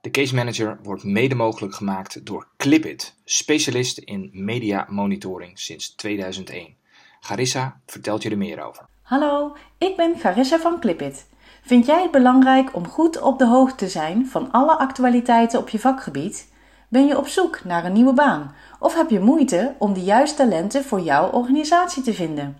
De Case Manager wordt mede mogelijk gemaakt door Clipit, specialist in media monitoring sinds 2001. Garissa vertelt je er meer over. Hallo, ik ben Garissa van Clipit. Vind jij het belangrijk om goed op de hoogte te zijn van alle actualiteiten op je vakgebied? Ben je op zoek naar een nieuwe baan? Of heb je moeite om de juiste talenten voor jouw organisatie te vinden?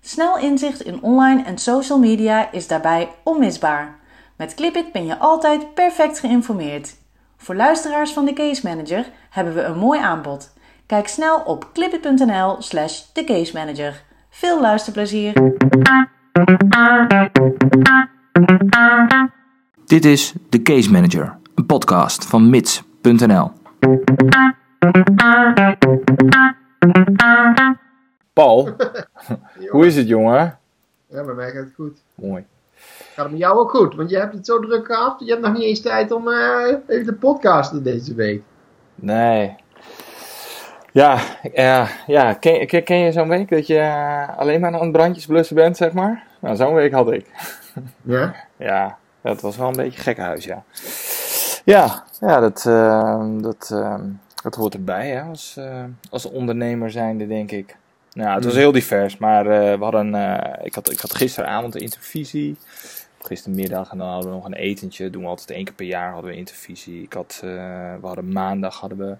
Snel inzicht in online en social media is daarbij onmisbaar. Met Clipit ben je altijd perfect geïnformeerd. Voor luisteraars van de Case Manager hebben we een mooi aanbod. Kijk snel op clipit.nl slash thecase Veel luisterplezier! Dit is The Case Manager, een podcast van mits.nl. Paul, hoe is het jongen? Ja, bij mij gaat het goed. Mooi. Gaat het met jou ook goed? Want je hebt het zo druk gehad. Je hebt nog niet eens tijd om uh, even te podcasten deze week. Nee. Ja, ja, ja. Ken, ken, ken je zo'n week dat je uh, alleen maar aan het brandjes blussen bent, zeg maar? Nou, zo'n week had ik. Ja? ja, dat was wel een beetje gek huis, ja. Ja, ja dat, uh, dat, dat hoort erbij, hè, als, als ondernemer zijnde, denk ik. Nou, het was heel divers, maar uh, we hadden, uh, ik, had, ik had gisteravond een intervisie. Gistermiddag en dan hadden we nog een etentje. Doen we altijd één keer per jaar hadden we intervisie. Ik had, uh, we hadden maandag hadden we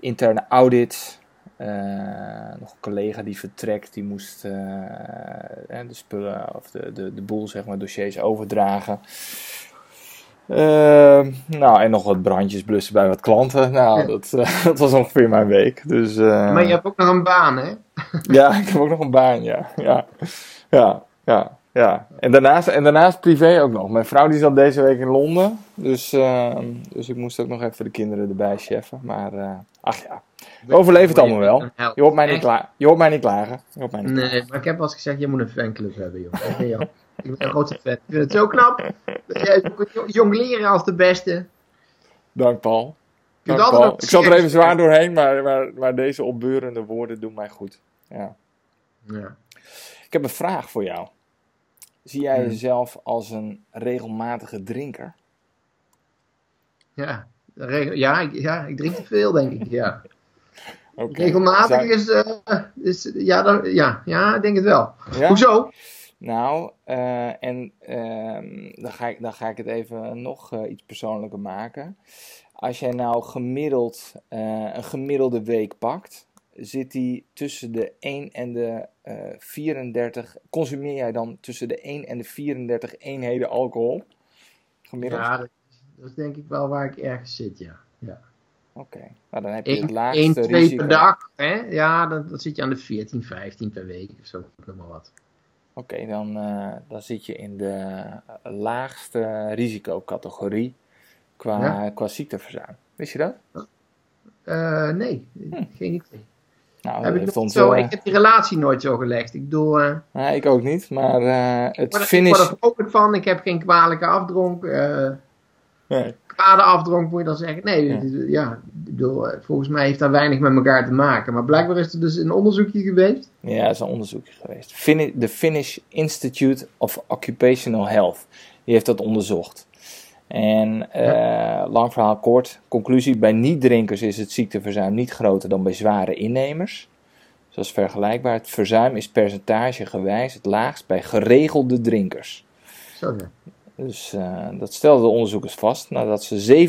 interne audit. nog een collega die vertrekt, die moest de spullen of de, de, de boel, zeg maar, dossiers overdragen. Uh, nou, en nog wat brandjes blussen bij wat klanten. Nou, dat, uh, dat was ongeveer mijn week. Dus, uh, maar je hebt ook nog een baan, hè? ja, ik heb ook nog een baan, ja. Ja, ja, ja. ja. En, daarnaast, en daarnaast privé ook nog. Mijn vrouw die zat deze week in Londen. Dus, dus ik moest ook nog even de kinderen erbij cheffen. Maar eh, ach ja, we overleven het allemaal wel. Je hoort mij niet, kla je hoort mij niet klagen. Je hoort mij niet nee, klagen. maar ik heb al eens gezegd, je moet een fanclub hebben, joh. Ik ben een grote fan. Ik vind het zo knap. Jij jongleren als de beste. Dank Paul. Dank, Paul. Ik zat er even zwaar doorheen, maar, maar, maar deze opbeurende woorden doen mij goed. Ja. ja. Ik heb een vraag voor jou. Zie jij hmm. jezelf als een regelmatige drinker? Ja, ja, ik, ja, ik drink te veel, denk ik. Ja. Okay. Regelmatig is, uh, is ja, dan, ja, ja, ik denk het wel. Ja? Hoezo? Nou, uh, en uh, dan, ga ik, dan ga ik het even nog uh, iets persoonlijker maken. Als jij nou gemiddeld een gemiddelde week pakt, zit die tussen de 1 en de 34. Consumeer jij dan tussen de 1 en de 34 eenheden alcohol? Gemiddeld? Ja, dat, dat is denk ik wel waar ik ergens zit, ja. ja. Oké, okay. nou dan heb je het laagste 1, 2 risico. per dag, hè? Ja, dan, dan zit je aan de 14, 15 per week of zo, noem maar wat. Oké, okay, dan, uh, dan zit je in de laagste risicocategorie qua, ja? qua ziekteverzuim. Wist je dat? Uh, nee, hm. geen idee. Nou, heb ik, zo, uh, ik heb die relatie nooit zo gelegd. Ik bedoel... Uh, nee, ik ook niet, maar het ik finish... Ik word er vrolijk van, ik heb geen kwalijke afdronk. nee. Kwade afdronk moet je dan zeggen. Nee, ja, bedoel, volgens mij heeft dat weinig met elkaar te maken. Maar blijkbaar is er dus een onderzoekje geweest. Ja, is een onderzoekje geweest. De Finnish Institute of Occupational Health. Die heeft dat onderzocht. En uh, lang verhaal kort, conclusie: bij niet-drinkers is het ziekteverzuim niet groter dan bij zware innemers. Dus dat is vergelijkbaar. Het verzuim is percentagegewijs het laagst bij geregelde drinkers. Zo Dus uh, dat stelden de onderzoekers vast nadat ze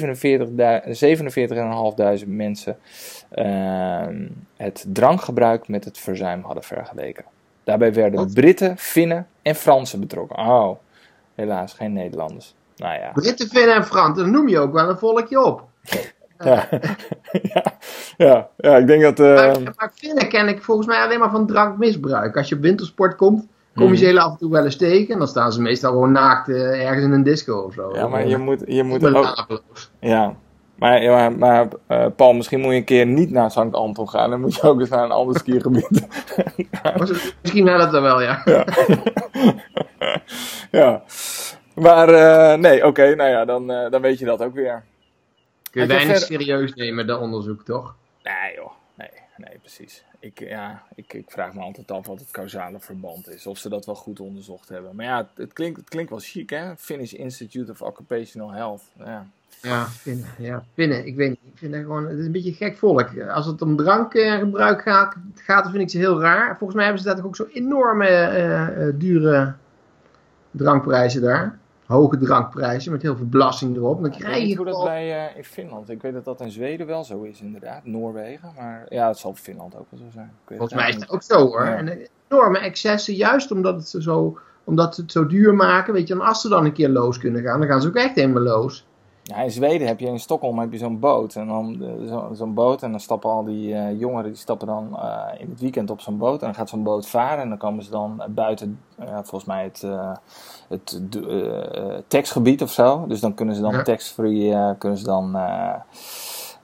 47.500 mensen uh, het drankgebruik met het verzuim hadden vergeleken. Daarbij werden Wat? Britten, Finnen en Fransen betrokken. Oh, helaas geen Nederlanders. Nou ja. Britten, Finnen en Fransen, dan noem je ook wel een volkje op. Ja, ja, ja, ja, ik denk dat... Uh... Maar, maar Finnen ken ik volgens mij alleen maar van drankmisbruik. Als je op wintersport komt, kom je ze heel af en toe wel eens tegen. En dan staan ze meestal gewoon naakt uh, ergens in een disco of zo. Ja, maar je moet, je moet ook... Ja, maar, ja, maar uh, Paul, misschien moet je een keer niet naar Sankt Anton gaan. Dan moet je ook eens naar een ander skiergebied. misschien wel dat wel, ja. Ja. ja. Maar uh, nee, oké, okay, nou ja, dan, dan weet je dat ook weer. Kun je weinig verder... serieus nemen, dat onderzoek, toch? Nee joh, nee, nee, precies. Ik, ja, ik, ik vraag me altijd af wat het causale verband is. Of ze dat wel goed onderzocht hebben. Maar ja, het klinkt, het klinkt wel chic, hè? Finnish Institute of Occupational Health. Ja, ja Finnen. Ja. Ik weet niet. Ik vind het gewoon... Het is een beetje gek volk. Als het om drankgebruik gaat, gaat, dan vind ik ze heel raar. Volgens mij hebben ze dat ook zo enorme uh, dure drankprijzen daar hoge drankprijzen met heel veel belasting erop. Dan krijg je ik weet hoe dat bij uh, in Finland. Ik weet dat dat in Zweden wel zo is, inderdaad. Noorwegen. Maar ja, het zal in Finland ook wel zo zijn. Volgens mij is het ook zo hoor. Ja. En enorme excessen, juist omdat het, zo, omdat het zo duur maken. Weet je, en als ze dan een keer los kunnen gaan, dan gaan ze ook echt helemaal los. Ja, in Zweden heb je in Stockholm heb je zo'n boot. En dan zo'n boot en dan stappen al die uh, jongeren die stappen dan uh, in het weekend op zo'n boot. En dan gaat zo'n boot varen en dan komen ze dan buiten, uh, volgens mij het, het tekstgebied of zo. Dus dan kunnen ze dan ja. tax-free kunnen ze dan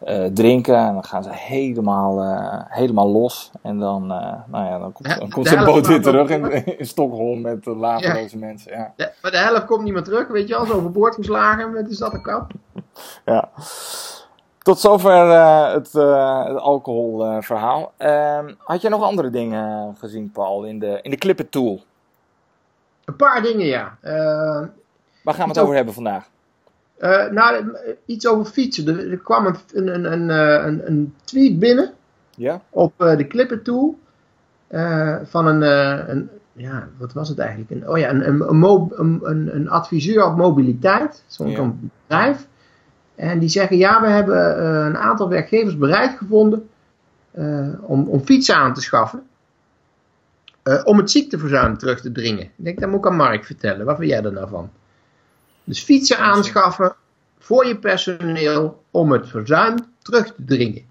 uh, drinken. En dan gaan ze helemaal, uh, helemaal los. En dan, uh, nou ja, dan komt, ja, dan komt zijn boot weer terug in, in Stockholm met de laveloze ja. mensen. Ja. De, maar de helft komt niet meer terug, weet je, als overboord geslagen met de zatte kap. ja. Tot zover het, het alcoholverhaal. Ehm, had je nog andere dingen gezien, Paul, in de, in de Clipper Tool? Een paar dingen, ja. Waar gaan we het over hebben vandaag? Uh, nou, iets over fietsen. Er, er kwam een, een, een, eh, een, een tweet binnen ja? op uh, de Clipper Tool uh, van een, een, ja, wat was het eigenlijk? Een, oh ja, een, een, een, een adviseur op mobiliteit, zo'n ja. bedrijf. En die zeggen, ja, we hebben een aantal werkgevers bereid gevonden om, om fietsen aan te schaffen. om het ziekteverzuim terug te dringen. Ik denk, dat moet ik aan Mark vertellen. Wat vind jij er nou van? Dus fietsen aanschaffen voor je personeel om het verzuim terug te dringen.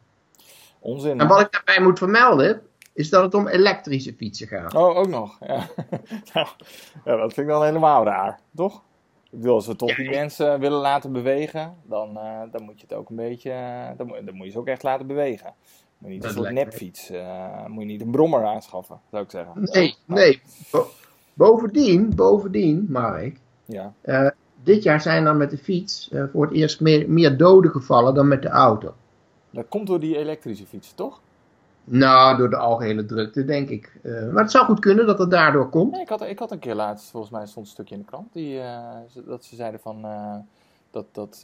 Onzin. En wat ik daarbij moet vermelden, is dat het om elektrische fietsen gaat. Oh, ook nog. Ja, ja dat vind ik dan helemaal raar, toch? Ik bedoel, als we toch ja, die mensen willen laten bewegen, dan, uh, dan moet je het ook een beetje, uh, dan, moet, dan moet je ze ook echt laten bewegen. Moet je niet een soort nepfiets, uh, moet je niet een brommer aanschaffen, zou ik zeggen. Nee, nee. Bo bovendien, bovendien, Mark, ja dit jaar zijn er met de fiets uh, voor het eerst meer, meer doden gevallen dan met de auto. Dat komt door die elektrische fietsen, toch? Nou, door de algehele drukte, denk ik. Uh, maar het zou goed kunnen dat het daardoor komt. Nee, ik, had, ik had een keer laatst, volgens mij stond een stukje in de krant, die, uh, dat ze zeiden van dat, dat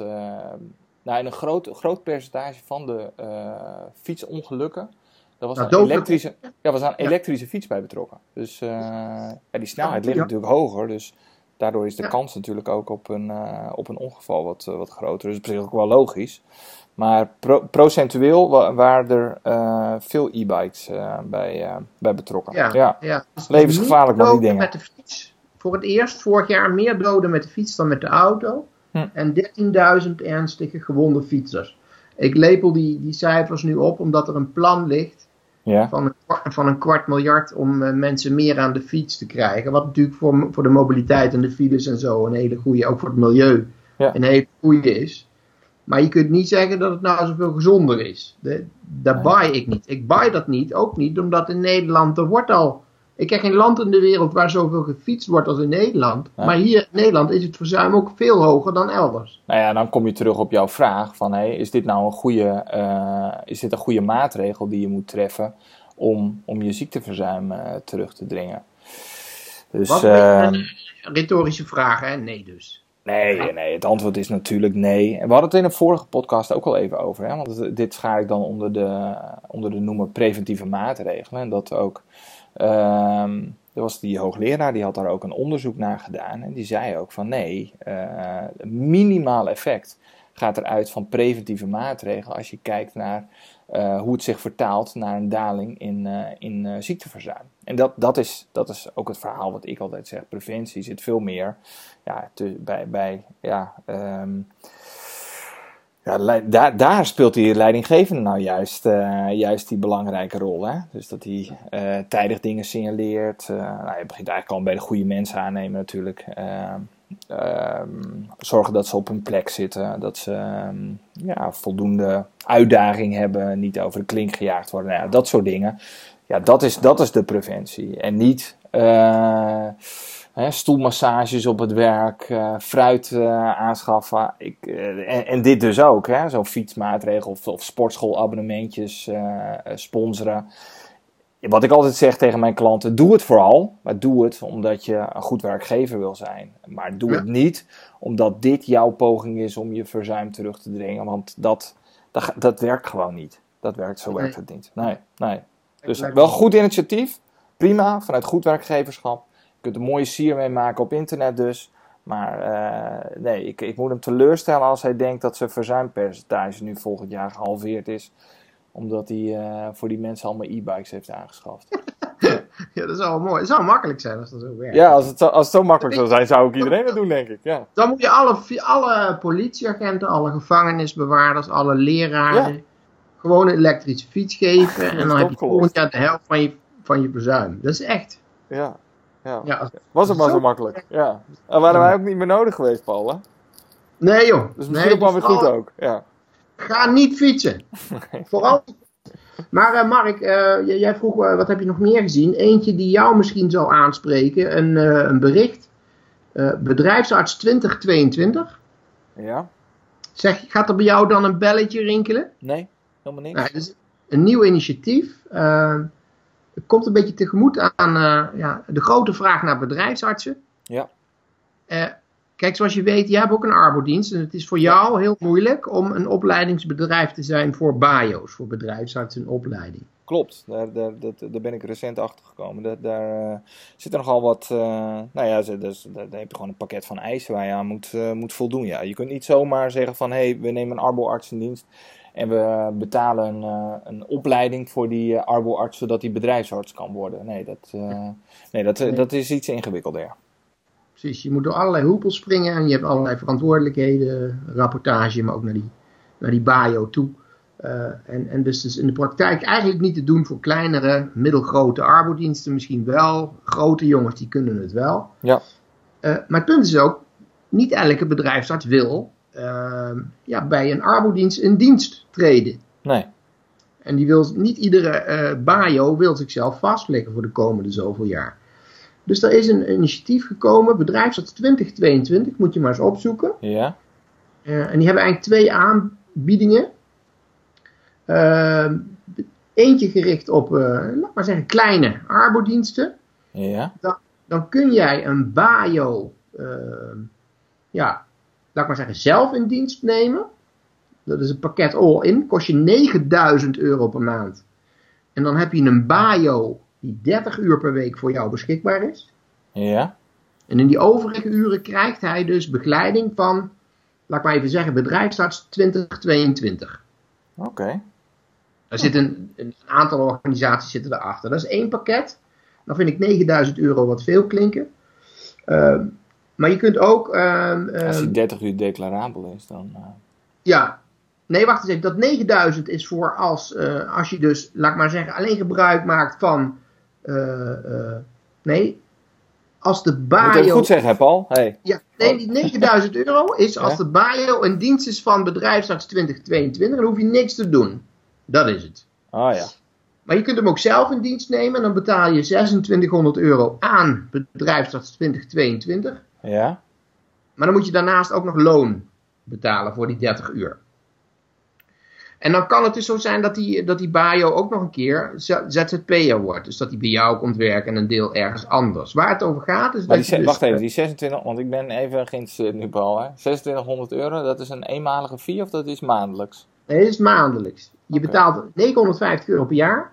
nou, in een groot, groot percentage van de fietsongelukken, daar was, nou, een elektrische, ja, was een elektrische fiets bij betrokken. Dus ja, die snelheid ligt natuurlijk hoger, dus daardoor is de kans natuurlijk ook op een, uh, op een ongeval wat, uh, wat groter. Dus op zich ook wel logisch. Maar pro procentueel wa waren er uh, veel e-bikes bij, bij betrokken. Ja, ja. ja. Dus levensgevaarlijk maar die dingen. Met de fiets. Voor het eerst vorig jaar meer doden met de fiets dan met de auto. Hm. En 13.000 ernstige gewonde fietsers. Ik lepel die, die cijfers nu op omdat er een plan ligt ja. van, een, van een kwart miljard om uh, mensen meer aan de fiets te krijgen. Wat natuurlijk voor, voor de mobiliteit en de files en zo een hele goede, ook voor het milieu, ja. een hele goede is. Maar je kunt niet zeggen dat het nou zoveel gezonder is. De, daar nee. buy ik niet. Ik buy dat niet, ook niet, omdat in Nederland er wordt al... Ik ken geen land in de wereld waar zoveel gefietst wordt als in Nederland. Ja. Maar hier in Nederland is het verzuim ook veel hoger dan elders. Nou ja, dan kom je terug op jouw vraag van... Hey, is dit nou een goede, uh, is dit een goede maatregel die je moet treffen... om, om je ziekteverzuim uh, terug te dringen? Dus, Wat uh, een retorische vraag, hè? Nee dus. Nee, nee, het antwoord is natuurlijk nee. En we hadden het in een vorige podcast ook al even over. Hè? Want dit schaar ik dan onder de, onder de noemer preventieve maatregelen. En dat ook... Um, er was die hoogleraar, die had daar ook een onderzoek naar gedaan. En die zei ook van nee, uh, minimaal effect gaat eruit van preventieve maatregelen als je kijkt naar uh, hoe het zich vertaalt naar een daling in, uh, in ziekteverzuim. En dat, dat, is, dat is ook het verhaal wat ik altijd zeg. Preventie zit veel meer ja, te, bij, bij ja, um, ja, daar, daar speelt die leidinggevende nou juist, uh, juist die belangrijke rol. Hè? Dus dat hij uh, tijdig dingen signaleert. Uh, nou, je begint eigenlijk al bij de goede mensen aannemen natuurlijk. zorgen dat ze op hun plek zitten. Dat ze um, ja, voldoende uitdaging hebben. Niet over de klink gejaagd worden. Nou, ja, dat soort dingen. Ja, dat is, dat is de preventie. En niet hè, stoelmassages op het werk, uh, fruit uh, aanschaffen. Ik, en, en, dit dus ook, zo'n fietsmaatregel of, of sportschoolabonnementjes sponsoren wat ik altijd zeg tegen mijn klanten, doe het vooral. Maar doe het omdat je een goed werkgever wil zijn. Maar doe het niet omdat dit jouw poging is om je verzuim terug te dringen. Want dat, dat, dat werkt gewoon niet. Dat werkt, zo werkt het niet. Nee, nee. Dus wel goed initiatief. Prima, vanuit goed werkgeverschap. Je kunt een mooie sier mee maken op internet dus. Maar uh, nee, ik, ik moet hem teleurstellen als hij denkt dat zijn verzuimpercentage nu volgend jaar gehalveerd is omdat hij uh, voor die mensen allemaal e-bikes heeft aangeschaft. ja, dat zou wel mooi. Het zou makkelijk zijn als dat zo werkt. Ja, als het zo, als het zo makkelijk zou zijn, zou ik iedereen dat doen, denk ik. Ja. Dan moet je alle, alle politieagenten, alle gevangenisbewaarders, alle leraren gewoon een elektrische fiets geven. en dan heb je volgend jaar de helft van je, van je bezuin. Dat is echt. Ja. Ja. ja was het maar zo makkelijk. Ja. En waren wij ook niet meer nodig geweest, Paul, hè? Nee, joh. Dus misschien nee, ook wel weer goed ook. Ja. Ga niet fietsen. Vooral. Maar uh, Mark, uh, jij vroeg uh, wat heb je nog meer gezien? Eentje die jou misschien zou aanspreken. Een, een bericht. bedrijfsarts 2022. Ja. Zeg, gaat er bij jou dan een belletje rinkelen? Nee, helemaal niks. Nou, is een nieuw initiatief. Het komt een beetje tegemoet aan ja, de grote vraag naar bedrijfsartsen. Ja. Kijk, zoals je weet, je hebt ook een arbodienst. En het is voor jou heel moeilijk om een opleidingsbedrijf te zijn voor BIO's, voor bedrijfsarts en opleiding. Klopt, daar, daar, daar, ben ik recent achter gekomen. Daar, daar uh, zit er nogal wat. Uh, nou ja, dus, daar, heb je gewoon een pakket van eisen waar je aan moet, moet voldoen. Ja. Je kunt niet zomaar zeggen van hé, hey, we nemen een arboarts in dienst. En we betalen een, een opleiding voor die arboarts zodat die bedrijfsarts kan worden. Nee, dat, nee, dat, nee. dat is iets ingewikkelder. Precies, je moet door allerlei hoepels springen en je hebt allerlei verantwoordelijkheden, rapportage, maar ook naar die, naar die bio toe. Uh, en, en dus, dus in de praktijk eigenlijk niet te doen voor kleinere, middelgrote arbodiensten, misschien wel. Grote jongens die kunnen het wel. Ja. Uh, maar het punt is ook, niet elke bedrijfsarts wil uh, ja, bij een arbodienst in dienst treden. Nee. En die wil, niet iedere bio wil zichzelf vastleggen voor de komende zoveel jaar. Dus er is een initiatief gekomen, bedrijfsarts 2022, moet je maar eens opzoeken. Ja. Uh, en die hebben eigenlijk twee aanbiedingen. Uh, eentje gericht op, uh, laat maar zeggen, kleine arbodiensten. Ja. Dan, dan kun jij een bio, ehm, ja, laat maar zeggen, zelf in dienst nemen. Dat is een pakket all-in, kost je 9000 euro per maand. En dan heb je een bio die 30 uur per week voor jou beschikbaar is. Ja. En in die overige uren krijgt hij dus begeleiding van, laat ik maar even zeggen, bedrijfsarts 2022. Oké. Okay. Er zitten een, aantal organisaties zitten erachter. Dat is één pakket. Dan vind ik 9000 euro wat veel klinken. Uh, maar je kunt ook... Uh, Als die 30 uur declarabel is, dan... Uh... Ja, Nee, wacht eens even. Dat 9000 is voor als, uh, als je dus, laat ik maar zeggen, alleen gebruik maakt van uh, nee, als de bio... Moet je goed zeggen, Paul. Hey. Ja, nee, die 9000 euro is als de bio een dienst is van bedrijfsarts 2022, dan hoef je niks te doen. Dat is het. Ah ja. Maar je kunt hem ook zelf in dienst nemen en dan betaal je 2600 euro aan bedrijfsarts 2022. Ja. Maar dan moet je daarnaast ook nog loon betalen voor die 30 uur. En dan kan het dus zo zijn dat die, dat die bio ook nog een keer ZZP'er wordt. Dus dat die bij jou komt werken en een deel ergens anders. Waar het over gaat is dat die, dus, Wacht even, die 26, want ik ben even geïnteresseerd nu Paul. Hè? 2600 euro, dat is een eenmalige fee of dat is maandelijks? Nee, dat is maandelijks. Je betaalt 950 euro per jaar.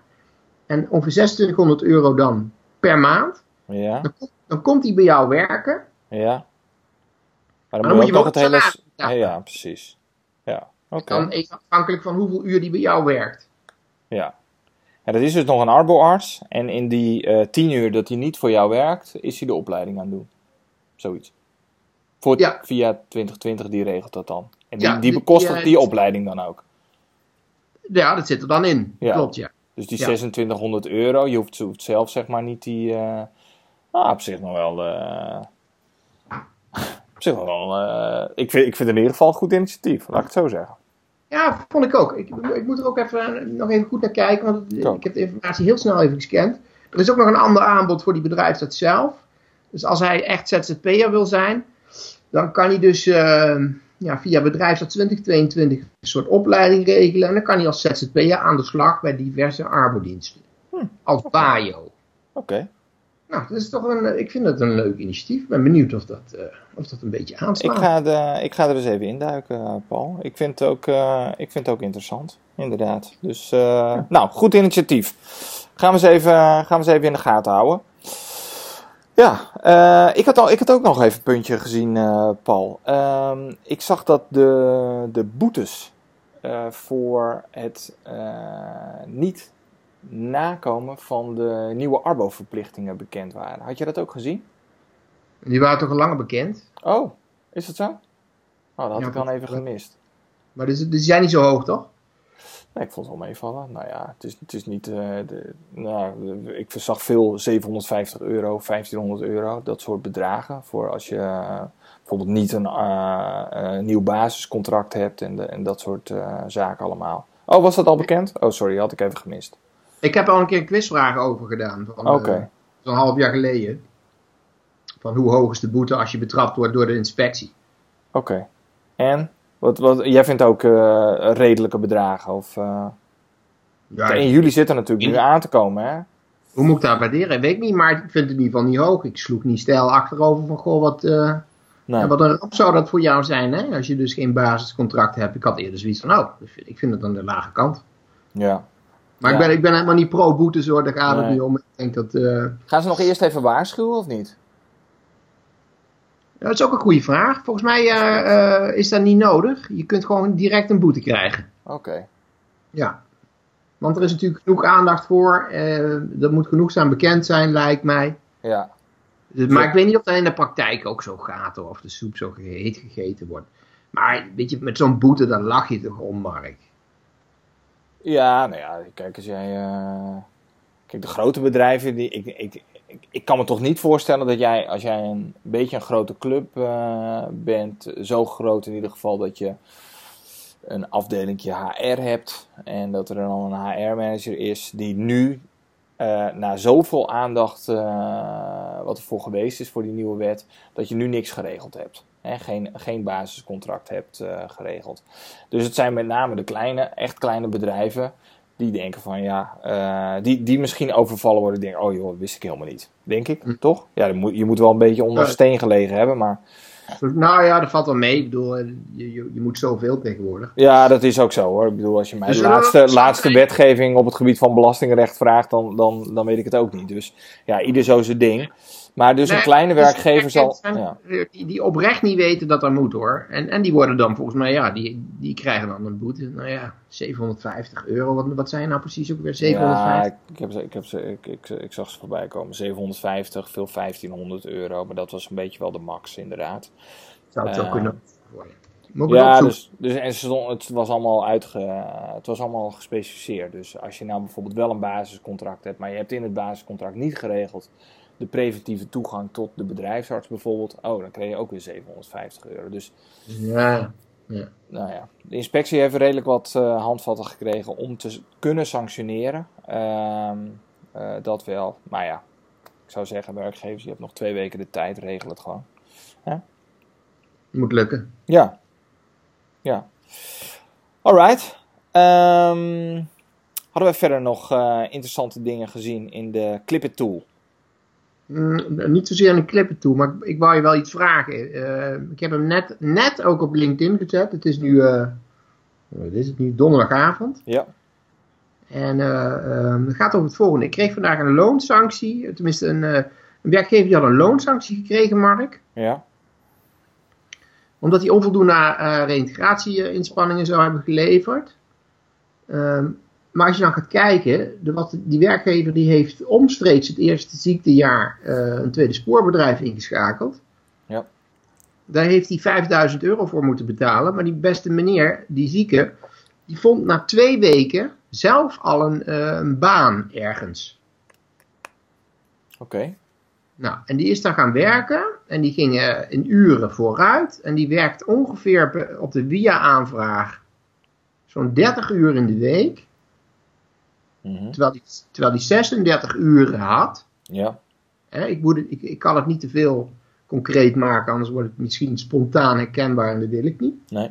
En ongeveer 2600 euro dan per maand. Ja. Dan, dan komt hij bij jou werken. Ja. Maar dan, moet je wel het hele... Ja, ja, precies. Ja. Okay. Dan afhankelijk van hoeveel uur die bij jou werkt. Ja. ja dat is dus nog een arboarts. En in die uh, tien uur dat hij niet voor jou werkt, is hij de opleiding aan het doen. Zoiets. Voor ja. Via 2020, die regelt dat dan. En die, ja, die bekostigt die, die opleiding dan ook. Ja, dat zit er dan in. Ja. Klopt, ja. Dus die 2600 euro, je hoeft, hoeft, zelf zeg maar niet die... Uh, ah, op zich nog wel... Uh, op zich wel... ik, vind, ik vind het in ieder geval een goed initiatief, laat ik het zo zeggen. Ja, vond ik ook. Ik, ik moet er ook even, nog even goed naar kijken, want ik heb de informatie heel snel even gescand. Er is ook nog een ander aanbod voor die bedrijfsarts zelf. Dus als hij echt ZZP'er wil zijn, dan kan hij dus uh, ja, via bedrijfsarts 2022 een soort opleiding regelen. En dan kan hij als ZZP'er aan de slag bij diverse arbodiensten. Hm, als okay. Oké. Nou, dat is toch een, ik vind het een leuk initiatief. Ik ben benieuwd of dat, uh, of dat een beetje aanslaat. Ik ga, de, ik ga er eens even induiken, Paul. Ik vind het ook, uh, ik vind het ook interessant, inderdaad. Dus, uh, ja. nou, goed initiatief. Gaan we, eens even, gaan we eens even in de gaten houden. Ja, ik, had al, ik had ook nog even een puntje gezien, Paul. Uh, ik zag dat de, de boetes voor het niet nakomen van de nieuwe Arbo-verplichtingen bekend waren. Had je dat ook gezien? Die waren toch al langer bekend? Oh, is dat zo? Oh, dat had ja, ik dan even gemist. Maar die, die zijn niet zo hoog, toch? Nee, ik vond het wel meevallen. Nou ja, het is, het is niet. Uh, de, nou, ik zag veel 750 euro, 1500 euro, dat soort bedragen. Voor als je uh, bijvoorbeeld niet een uh, nieuw basiscontract hebt en, de, en dat soort zaken allemaal. Oh, was dat al bekend? Oh, sorry, had ik even gemist. Ik heb al een keer een quizvraag over gedaan. Oké. Okay. Zo'n half jaar geleden. Van hoe hoog is de boete als je betrapt wordt door de inspectie? Oké. Okay. En? Wat, wat, jij vindt ook uh, redelijke bedragen? Of, uh... ja, en jullie zitten natuurlijk nu aan te komen, hè? Hoe moet ik dat waarderen? Weet ik niet, maar ik vind het in ieder geval niet hoog. Ik sloeg niet stijl achterover van, goh, wat, uh, nee. ja, wat een ramp zou dat voor jou zijn, hè? Als je dus geen basiscontract hebt. Ik had eerder zoiets van, oh, ik vind het aan de lage kant. Ja. Maar ja. ik, ben, ik ben helemaal niet pro-boetes hoor, daar gaat het niet om. Ik denk dat, Gaan ze nog eerst even waarschuwen of niet? Dat is ook een goede vraag. Volgens mij uh, uh, is dat niet nodig. Je kunt gewoon direct een boete krijgen. Oké. Okay. Ja. Want er is natuurlijk genoeg aandacht voor. Dat moet genoegzaam bekend zijn, lijkt mij. Ja. Dus, maar ik weet niet of dat in de praktijk ook zo gaat. Of de soep zo heet gegeten wordt. Maar weet je, met zo'n boete, dan lach je toch om, Mark. Ja, nou ja, kijk, als jij... Kijk, de grote bedrijven, die, ik, ik, ik kan me toch niet voorstellen dat jij, als jij een beetje een grote club uh, bent, zo groot in ieder geval dat je een afdeling HR hebt en dat er dan een HR-manager is die nu uh, na zoveel aandacht wat er voor geweest is voor die nieuwe wet, dat je nu niks geregeld hebt. Hè, geen, geen basiscontract hebt uh, geregeld. Dus het zijn met name de kleine, echt kleine bedrijven die denken van ja, uh, die, die misschien overvallen worden. Denken, oh joh, wist ik helemaal niet. Denk ik, hm. toch? Ja, moet, je moet wel een beetje onder steen gelegen hebben, maar... Nou ja, dat valt wel mee. Ik bedoel, je, je, je moet zoveel tegenwoordig. Ja, dat is ook zo hoor. Ik bedoel, als je mij dus de laatste, laatste wetgeving op het gebied van belastingrecht vraagt, dan, dan, dan weet ik het ook niet. Dus ja, ieder zo zijn ding. Maar dus een kleine dus werkgever zal... Ja. Die, die oprecht niet weten dat dat moet hoor. En, en die worden dan volgens mij, ja, die, die krijgen dan een boete. Nou ja, 750 euro. Wat, wat zijn nou precies ook weer 750? Ja, ik, heb ze, ik, heb ze, ik, ik, ik zag ze voorbij komen. 750, veel 1500 euro. Maar dat was een beetje wel de max inderdaad. Zou het uh, kunnen worden. Ja, dus, dus en stond, het, was allemaal uitge, het was allemaal gespecificeerd. Dus als je nou bijvoorbeeld wel een basiscontract hebt, maar je hebt in het basiscontract niet geregeld de preventieve toegang tot de bedrijfsarts bijvoorbeeld, oh, dan krijg je ook weer 750 euro. Dus ja, ja. Nou ja, de inspectie heeft redelijk wat uh, handvatten gekregen om te kunnen sanctioneren. Uh, uh, dat wel. Maar ja, ik zou zeggen, werkgevers, je hebt nog twee weken de tijd, regel het gewoon. Moet lukken. Ja. Ja. Alright. Um, hadden we verder nog uh, interessante dingen gezien in de Clipit Tool? Mm, niet zozeer aan de klippen toe, maar ik, ik wou je wel iets vragen. Uh, ik heb hem net, net ook op LinkedIn gezet. Het is nu, uh, wat is het nu, donderdagavond. Ja. En uh, het gaat over het volgende. Ik kreeg vandaag een loonsanctie. Tenminste, een, een werkgever die had een loonsanctie gekregen, Mark. Ja. Omdat hij onvoldoende reïntegratie-inspanningen zou hebben geleverd. Um, maar als je dan gaat kijken, de, wat, die werkgever die heeft omstreeks het eerste ziektejaar uh, een tweede spoorbedrijf ingeschakeld. Ja. Daar heeft hij 5000 euro voor moeten betalen. Maar die beste meneer, die zieke, die vond na twee weken zelf al een, uh, een baan ergens. Oké. Nou, en die is dan gaan werken en die ging uh, in uren vooruit. En die werkt ongeveer op de via-aanvraag zo'n 30 uur in de week. Mhm. terwijl, hij, terwijl hij 36 uren had. Ja. Hè, ik, moet ik, ik kan het niet te veel concreet maken, anders wordt het misschien spontaan herkenbaar en dat wil ik niet. Nee.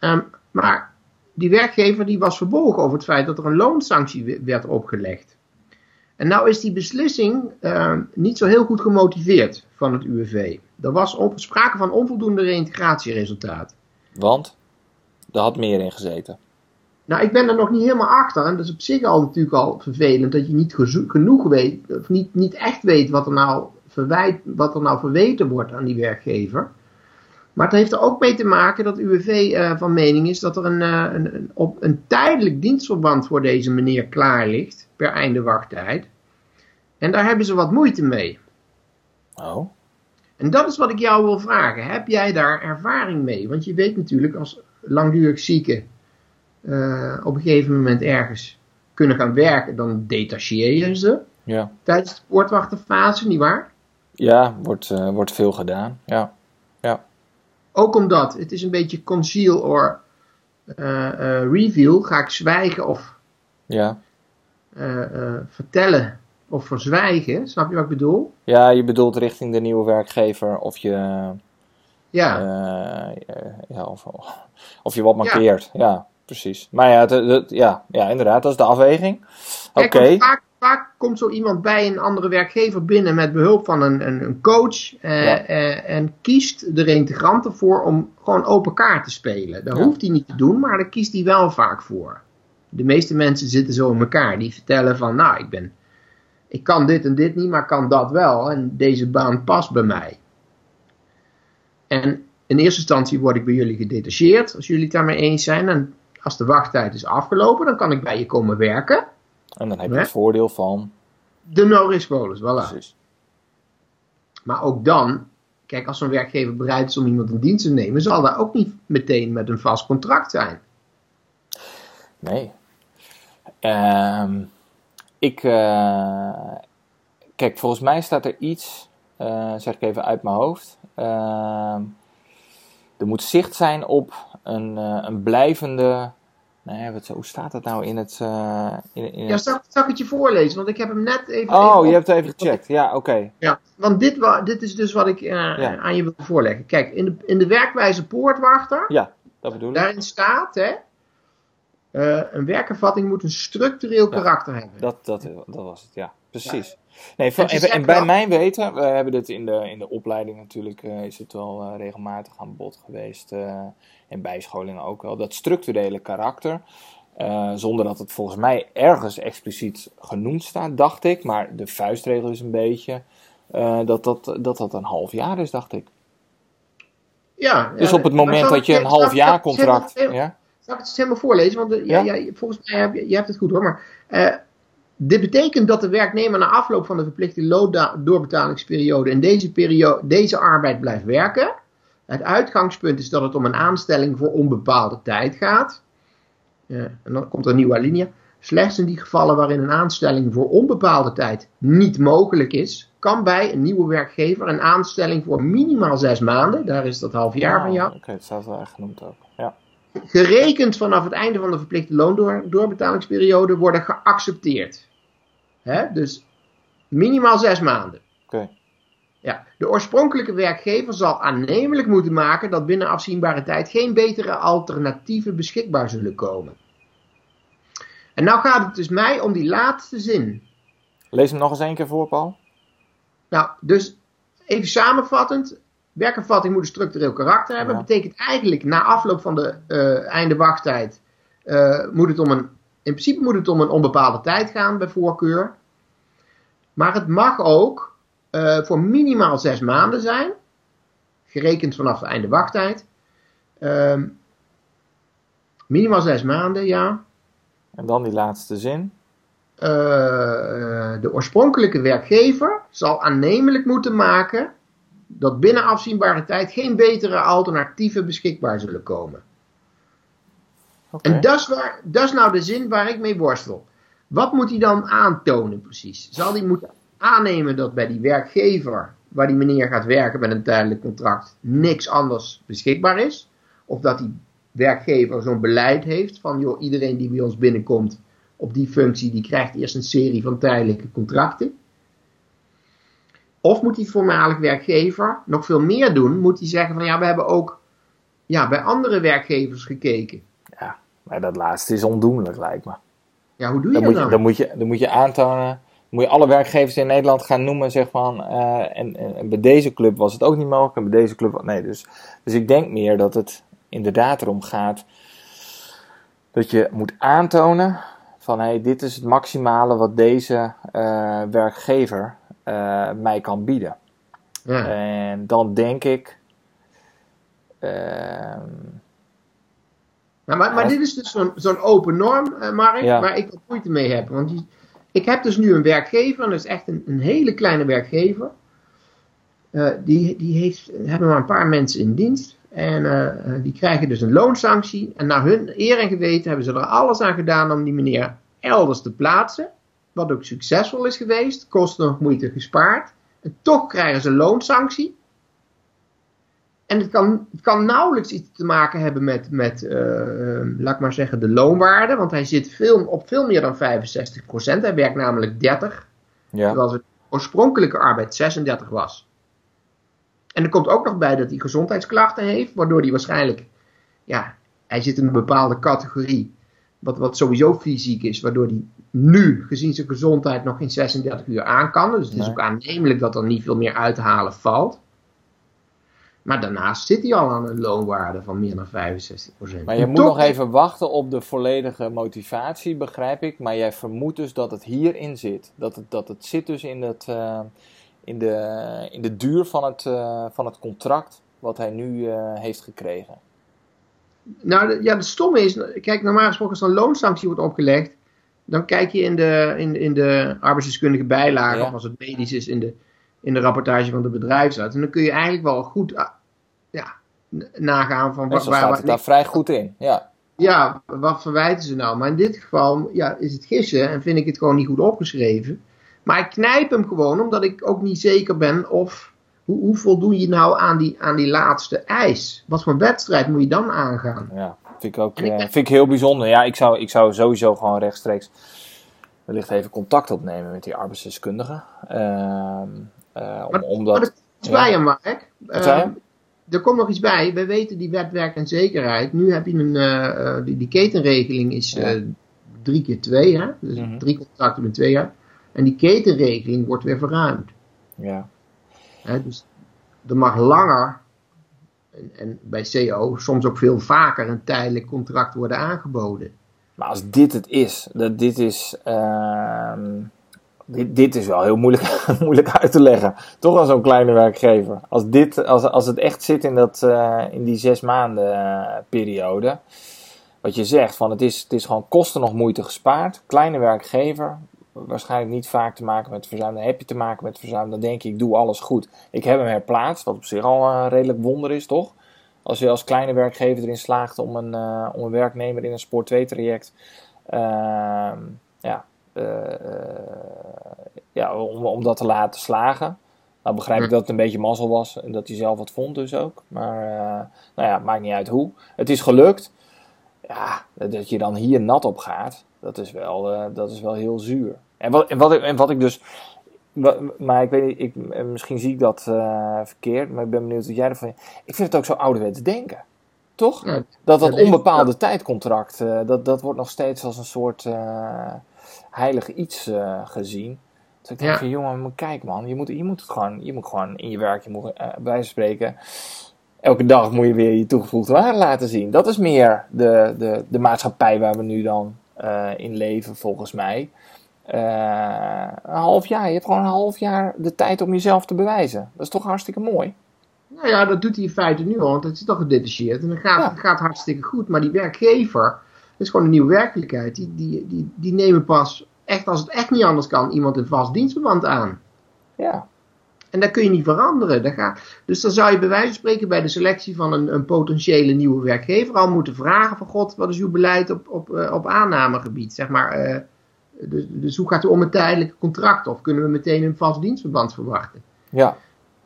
Um, maar die werkgever die was verbolgen over het feit dat er een loonsanctie werd opgelegd. En nou is die beslissing uh, niet zo heel goed gemotiveerd van het UWV. Er was op, sprake van onvoldoende reïntegratieresultaat. Want? Er had meer in gezeten. Nou, ik ben er nog niet helemaal achter. En dat is op zich al natuurlijk al vervelend dat je niet genoeg weet, of niet, niet echt weet wat er, nou verwijt, wat er nou verweten wordt aan die werkgever. Maar het heeft er ook mee te maken dat UWV uh, eh, van mening is dat er een, uh, een, een, op een tijdelijk dienstverband voor deze meneer klaar ligt per einde wachttijd. En daar hebben ze wat moeite mee. Oh. En dat is wat ik jou wil vragen. Heb jij daar ervaring mee? Want je weet natuurlijk als langdurig zieke uh, op een gegeven moment ergens kunnen gaan werken, dan detacheer je ze. Ja. Tijdens de poortwachterfase, nietwaar? Ja, wordt, uh, wordt veel gedaan. Ja. ja. Ook omdat het is een beetje conceal or uh, reveal. Ga ik zwijgen of ja. vertellen of verzwijgen? Snap je wat ik bedoel? Ja, je bedoelt richting de nieuwe werkgever of je. Ja. ja of, of je wat markeert. Ja. ja precies. Maar ja, ja, ja, inderdaad, dat is de afweging. Oké. Vaak, vaak, komt zo iemand bij een andere werkgever binnen met behulp van een, een, een coach eh, eh, en kiest de reintegrant ervoor om gewoon open kaart te spelen. Dat hoeft hij niet te doen, maar daar kiest hij wel vaak voor. De meeste mensen zitten zo in elkaar. Die vertellen van, nou, ik ben, ik kan dit en dit niet, maar kan dat wel. En deze baan past bij mij. En in eerste instantie word ik bij jullie gedetacheerd, als jullie het daarmee eens zijn. En als de wachttijd is afgelopen, dan kan ik bij je komen werken. En dan heb je het voordeel van... De no-risk bonus, voilà. Precies. Maar ook dan, kijk, als zo'n werkgever bereid is om iemand in dienst te nemen, zal dat ook niet meteen met een vast contract zijn. Nee. Ehm, ik, uh, kijk, volgens mij staat er iets, uh, zeg ik even uit mijn hoofd. Uh, er moet zicht zijn op een, uh, een blijvende Nee, wat, hoe staat dat nou in het... Uh, in, in ja, zal, ik het je voorlezen? Want ik heb hem net even... Oh, even je hebt het even gecheckt. Ja, oké. Ja, want dit, dit is dus wat ik uh, aan je wil voorleggen. Kijk, in de, in de werkwijze poortwachter... Ja, dat bedoel ik. Daarin staat, hè... Uh, een werkervatting moet een structureel ja, karakter hebben. Dat, dat, dat was het, ja. Precies. Nee, van, en, en, bij mijn weten, we hebben dit in de, in de opleiding natuurlijk, uh, is het wel uh, regelmatig aan bod geweest. En bijscholingen ook wel. Dat structurele karakter. zonder dat het volgens mij ergens expliciet genoemd staat, dacht ik. Maar de vuistregel is een beetje dat, dat, dat dat een half jaar is, dacht ik. Ja. Dus op het moment dat je een half jaar contract. Ja? Zal ik het helemaal voorlezen? Want ja? Ja, volgens mij heb je, je hebt het goed hoor. Maar dit betekent dat de werknemer na afloop van de verplichte loondoorbetaalingsperiode in deze, periode, deze arbeid blijft werken. Het uitgangspunt is dat het om een aanstelling voor onbepaalde tijd gaat. en dan komt er een nieuwe alinea. Slechts in die gevallen waarin een aanstelling voor onbepaalde tijd niet mogelijk is, kan bij een nieuwe werkgever een aanstelling voor minimaal zes maanden, daar is dat half jaar van jou. Oké, okay, dat staat wel echt genoemd ook. Ja. Gerekend vanaf het einde van de verplichte loondoorbetaalingsperiode worden geaccepteerd. Hè? Dus minimaal zes maanden. Oké. Ja, de oorspronkelijke werkgever zal aannemelijk moeten maken dat binnen afzienbare tijd geen betere alternatieven beschikbaar zullen komen. En nou gaat het dus mij om die laatste zin. Lees hem nog eens één keer voor, Paul. Nou, dus even samenvattend. Werkervatting moet een structureel karakter hebben. Ja. Betekent eigenlijk na afloop van de uh, einde wachttijd uh, moet het om een in principe moet het om een onbepaalde tijd gaan bij voorkeur. Maar het mag ook uh, voor minimaal zes maanden zijn. Gerekend vanaf de einde wachttijd. Uh, minimaal zes maanden, ja. En dan die laatste zin. Uh, de oorspronkelijke werkgever zal aannemelijk moeten maken dat binnen afzienbare tijd geen betere alternatieven beschikbaar zullen komen. En dat is, waar, dat is nou de zin waar ik mee worstel. Wat moet hij dan aantonen precies? Zal hij moeten aannemen dat bij die werkgever waar die meneer gaat werken met een tijdelijk contract niks anders beschikbaar is? Of dat die werkgever zo'n beleid heeft van joh, iedereen die bij ons binnenkomt op die functie, die krijgt eerst een serie van tijdelijke contracten. Of moet die voormalig werkgever nog veel meer doen? Moet hij zeggen van ja, we hebben ook ja, bij andere werkgevers gekeken. Ja, maar dat laatste is ondoenlijk lijkt me. Ja, hoe doe je Dan dat moet je, dan? dan, moet je, dan moet je aantonen, moet je alle werkgevers in Nederland gaan noemen, zeg van, eh, en, bij deze club was het ook niet mogelijk, en bij deze club, nee, dus, dus ik denk meer dat het inderdaad erom gaat dat je moet aantonen van, hé, hey, dit is het maximale wat deze eh, werkgever eh, mij kan bieden. Ja. En dan denk ik, ehm, Nou, maar, dit is dus zo'n zo'n open norm, Mark, Ja. waar ik wat moeite mee heb. Want die- ik heb dus nu een werkgever, en dat is echt een, een hele kleine werkgever. Eh, die, die heeft, hebben maar een paar mensen in dienst. En eh, eh, die krijgen dus een loonsanctie. En naar hun eer en geweten hebben ze er alles aan gedaan om die meneer elders te plaatsen. Wat ook succesvol is geweest. Kosten nog moeite gespaard. En toch krijgen ze een loonsanctie. En het kan, het kan nauwelijks iets te maken hebben met, met eh, eh, laat ik maar zeggen, de loonwaarde. Want hij zit veel, op veel meer dan 65%. Hij werkt namelijk 30. ja, Terwijl zijn oorspronkelijke arbeid 36 was. En er komt ook nog bij dat hij gezondheidsklachten heeft. Waardoor hij waarschijnlijk, ja, hij zit in een bepaalde categorie. Wat, wat sowieso fysiek is. Waardoor hij nu, gezien zijn gezondheid, nog geen 36 uur aan kan. Dus het is ook aannemelijk dat er niet veel meer uit te halen valt. Maar daarnaast zit hij al aan een loonwaarde van meer dan 65%. Maar je En moet toch- nog even wachten op de volledige motivatie, begrijp ik. Maar jij vermoedt dus dat het hierin zit. Dat het, dat het zit dus in, het, eh, in, de, in de duur van het, eh, van het contract wat hij nu eh, heeft gekregen. Nou, de- ja, het stomme is, kijk, normaal gesproken als er een loonsanctie wordt opgelegd, dan kijk je in de, in, in de arbeidsdeskundige bijlage, Ja. of als het medisch is, in de, in de rapportage van de bedrijfsarts. En dan kun je eigenlijk wel goed nagaan van En wat, waar, staat het daar vrij goed in. Ja, ja, wat verwijten ze nou? Maar in dit geval ja, is het gissen en vind ik het gewoon niet goed opgeschreven. Maar ik knijp hem gewoon omdat ik ook niet zeker ben of hoe, hoe voldoen je nou aan die, aan die laatste eis? Wat voor wedstrijd moet je dan aangaan? ja. Vind ik ook ik eh, vind ik heel bijzonder. Ja, ik zou, ik zou sowieso gewoon rechtstreeks wellicht even contact opnemen met die arbeidsdeskundige. Ehm, eh, om, Maar- omdat, Maar iets ja. bij, hè, Mark. Er komt nog iets bij. We weten die wet werk en zekerheid. Nu heb je een, eh, eh, die, die ketenregeling is eh, drie keer twee, hè? Dus Mhm. drie contracten in twee jaar. En die ketenregeling wordt weer verruimd. ja. Hè? Dus er mag langer, en, en bij CO soms ook veel vaker, een tijdelijk contract worden aangeboden. Maar als dit het is, dat dit is, ehm, dit, dit is wel heel moeilijk, moeilijk uit te leggen. Toch aan zo'n kleine werkgever. Als, dit, als, als het echt zit in, dat, eh, in die zes maanden eh, periode. Wat je zegt, van het, is, het is gewoon kosten nog moeite gespaard. Kleine werkgever, waarschijnlijk niet vaak te maken met verzuim. Heb je te maken met verzuim, dan denk je ik doe alles goed. Ik heb hem herplaatst, wat op zich al een redelijk wonder is, toch? Als je als kleine werkgever erin slaagt om een, eh, om een werknemer in een Sport 2 traject ehm, ja, eh, ja, om, om dat te laten slagen. Nou begrijp ik dat het een beetje mazzel was en dat hij zelf wat vond dus ook. Maar eh, nou ja, maakt niet uit hoe. Het is gelukt. Ja, dat je dan hier nat op gaat, dat is wel, eh, dat is wel heel zuur. En wat, en wat, ik, en wat ik dus... Maar ik weet niet, ik, eh, misschien zie ik dat eh, verkeerd, maar ik ben benieuwd wat jij ervan... Ik vind het ook zo ouderwets denken. Toch? Ja, Dat dat Ja, onbepaalde tijdcontract, eh, dat, dat wordt nog steeds als een soort eh, heilig iets eh, gezien. Dus ik denk Ja. van, jongen, kijk man, je moet, je moet het gewoon, je moet gewoon in je werk, je moet eh, bij wijze van spreken, elke dag moet je weer je toegevoegde waarde laten zien. Dat is meer de, de, de maatschappij waar we nu dan eh, in leven, volgens mij. Eh, een half jaar, je hebt gewoon een half jaar de tijd om jezelf te bewijzen. Dat is toch hartstikke mooi? Nou ja, dat doet hij in feite nu al, want het is toch gedetacheerd. En dat gaat, Ja. het gaat hartstikke goed. Maar die werkgever, is gewoon een nieuwe werkelijkheid. Die, die, die, die nemen pas, echt als het echt niet anders kan, iemand in vast dienstverband aan. Ja, En dat kun je niet veranderen. Dat gaat, dus dan zou je bij wijze van spreken bij de selectie van een, een potentiële nieuwe werkgever al moeten vragen van God, wat is uw beleid op, op, eh, op aannamegebied? Zeg maar, eh, dus, dus hoe gaat u om met tijdelijke contracten? Of kunnen we meteen een vast dienstverband verwachten? ja,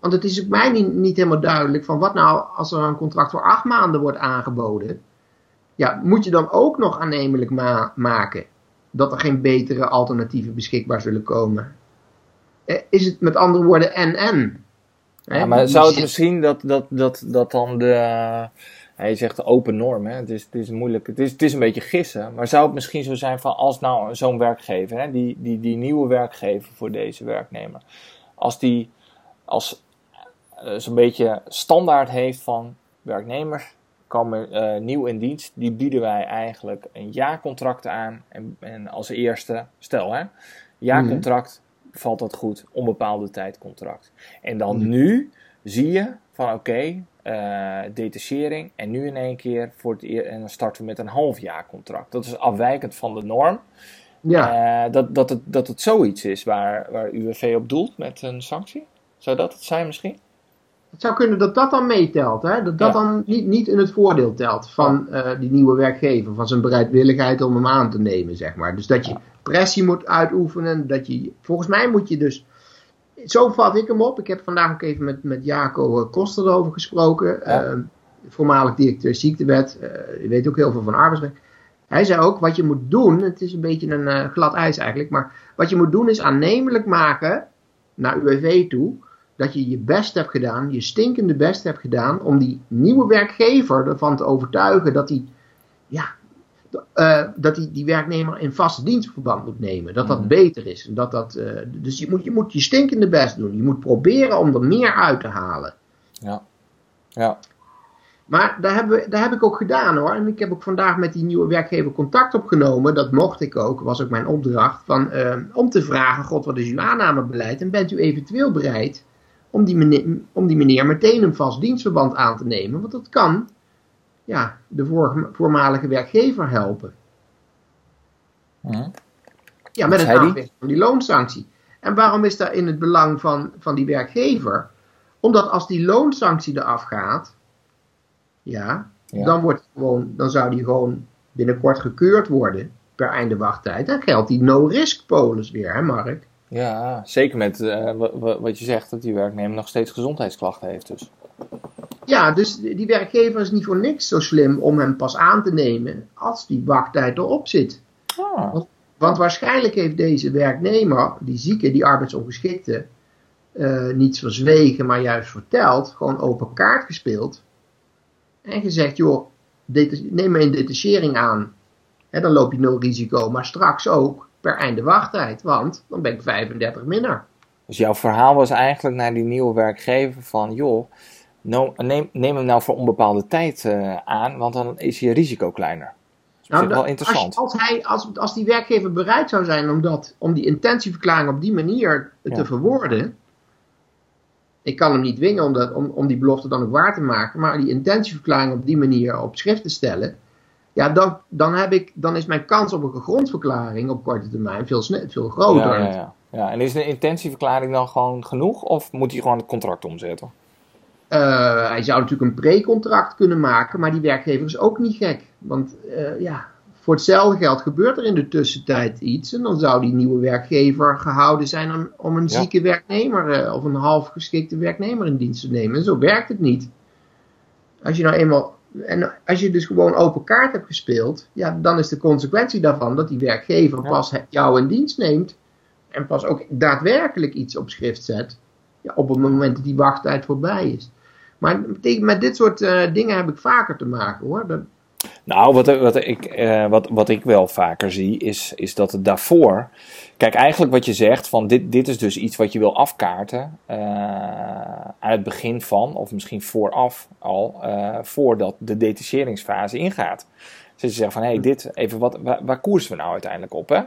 Want het is ook mij niet, niet helemaal duidelijk van wat nou als er een contract voor acht maanden wordt aangeboden. Ja, moet je dan ook nog aannemelijk ma- maken dat er geen betere alternatieven beschikbaar zullen komen? is het met andere woorden en-en. Ja, maar zou het misschien dat, dat, dat, dat dan de. je zegt open norm, hè? Het, is, het is moeilijk. Het is, het is een beetje gissen. Maar zou het misschien zo zijn van als nou zo'n werkgever, hè, die, die, die nieuwe werkgever voor deze werknemer, als die als uh, zo'n beetje standaard heeft van werknemers komen uh, nieuw in dienst, die bieden wij eigenlijk een jaarcontract aan. En, en als eerste, stel hè, jaarcontract, valt dat goed, onbepaalde tijdcontract. En dan mhm. nu zie je van oké, okay, uh, eh, detachering en nu in één keer voor het en dan starten we met een halfjaarcontract. Dat is afwijkend van de norm. Ja. Uh, dat, dat, het, dat het zoiets is waar, waar UWV op doelt met een sanctie. Zou dat het zijn misschien? Het zou kunnen dat dat dan meetelt. Hè? Dat dat dan niet, niet in het voordeel telt van uh, die nieuwe werkgever. Van zijn bereidwilligheid om hem aan te nemen, zeg maar. Dus dat je pressie moet uitoefenen. Dat je, volgens mij moet je dus... Zo vat ik hem op. Ik heb vandaag ook even met, met Jaco eh, Koster erover gesproken. Ja. Uh, voormalig directeur ziektewet. Uh, je weet ook heel veel van arbeidsrecht. Hij zei ook, wat je moet doen, het is een beetje een glad ijs eigenlijk, maar wat je moet doen is aannemelijk maken naar UWV toe, dat je je best hebt gedaan, je stinkende best hebt gedaan, om die nieuwe werkgever ervan te overtuigen dat hij, ja, uh, dat hij die werknemer in vaste dienstverband moet nemen. Dat dat mhm. beter is. Dat dat, uh, dus je moet, je moet je stinkende best doen. Je moet proberen om er meer uit te halen. Ja. ja. Maar daar, hebben we, daar heb ik ook gedaan hoor. En ik heb ook vandaag met die nieuwe werkgever contact opgenomen. Dat mocht ik ook, was ook mijn opdracht. Van, uh, om te vragen, god wat is uw aannamebeleid? En bent u eventueel bereid om die, meneer, om die meneer meteen een vast dienstverband aan te nemen. Want dat kan ja, de voor, voormalige werkgever helpen. Hm. Ja, met het aanvechten van die loonsanctie. En waarom is dat in het belang van, van die werkgever? Omdat als die loonsanctie eraf gaat, ja, Dan, wordt gewoon, dan zou die gewoon binnenkort gekeurd worden per einde wachttijd. Dan geldt die no-risk polis weer, hè Mark? Ja, zeker met uh, wat je zegt, dat die werknemer nog steeds gezondheidsklachten heeft. Dus. Ja, dus die werkgever is niet voor niks zo slim om hem pas aan te nemen als die wachttijd erop zit. Ah. Want, want, waarschijnlijk heeft deze werknemer, die zieke, die arbeidsongeschikte, uh, niets verzwegen, maar juist verteld, gewoon open kaart gespeeld. En gezegd, joh, neem me een detachering aan. Hè, dan loop je nul risico, maar straks ook per einde wachttijd, want dan ben ik 35 minder. Dus jouw verhaal was eigenlijk naar die nieuwe werkgever van, joh, neem, neem hem nou voor onbepaalde tijd uh, aan, want dan is je risico kleiner. Dat nou, wel interessant. Als, als, hij, als, als die werkgever bereid zou zijn om, dat, om die intentieverklaring op die manier te verwoorden, ik kan hem niet dwingen om, dat, om, om die belofte dan ook waar te maken, maar die intentieverklaring op die manier op schrift te stellen, ja, dan, dan, heb ik, dan is mijn kans op een grondverklaring op korte termijn veel, veel groter. Ja, ja, ja. en is de intentieverklaring dan gewoon genoeg of moet hij gewoon het contract omzetten? Uh, hij zou natuurlijk een pre-contract kunnen maken, maar die werkgever is ook niet gek. Want uh, ja, voor hetzelfde geld gebeurt er in de tussentijd iets. En dan zou die nieuwe werkgever gehouden zijn om, om een zieke werknemer uh, of een half geschikte werknemer in dienst te nemen. En zo werkt het niet. Als je nou eenmaal en als je dus gewoon open kaart hebt gespeeld, ja, dan is de consequentie daarvan dat die werkgever pas jou in dienst neemt en pas ook daadwerkelijk iets op schrift zet ja, op het moment dat die wachttijd voorbij is. Maar met dit soort uh, dingen heb ik vaker te maken hoor. Dat... Nou, wat, ik, uh, wat, wat ik wel vaker zie, is, is dat het daarvoor. Kijk, eigenlijk wat je zegt, van dit, dit is dus iets wat je wil afkaarten. Aan het begin van, of misschien vooraf al, voordat de detacheringsfase ingaat. Dus je zegt van hé, hey, dit, even wat, waar, koersen we nou uiteindelijk op? Hè?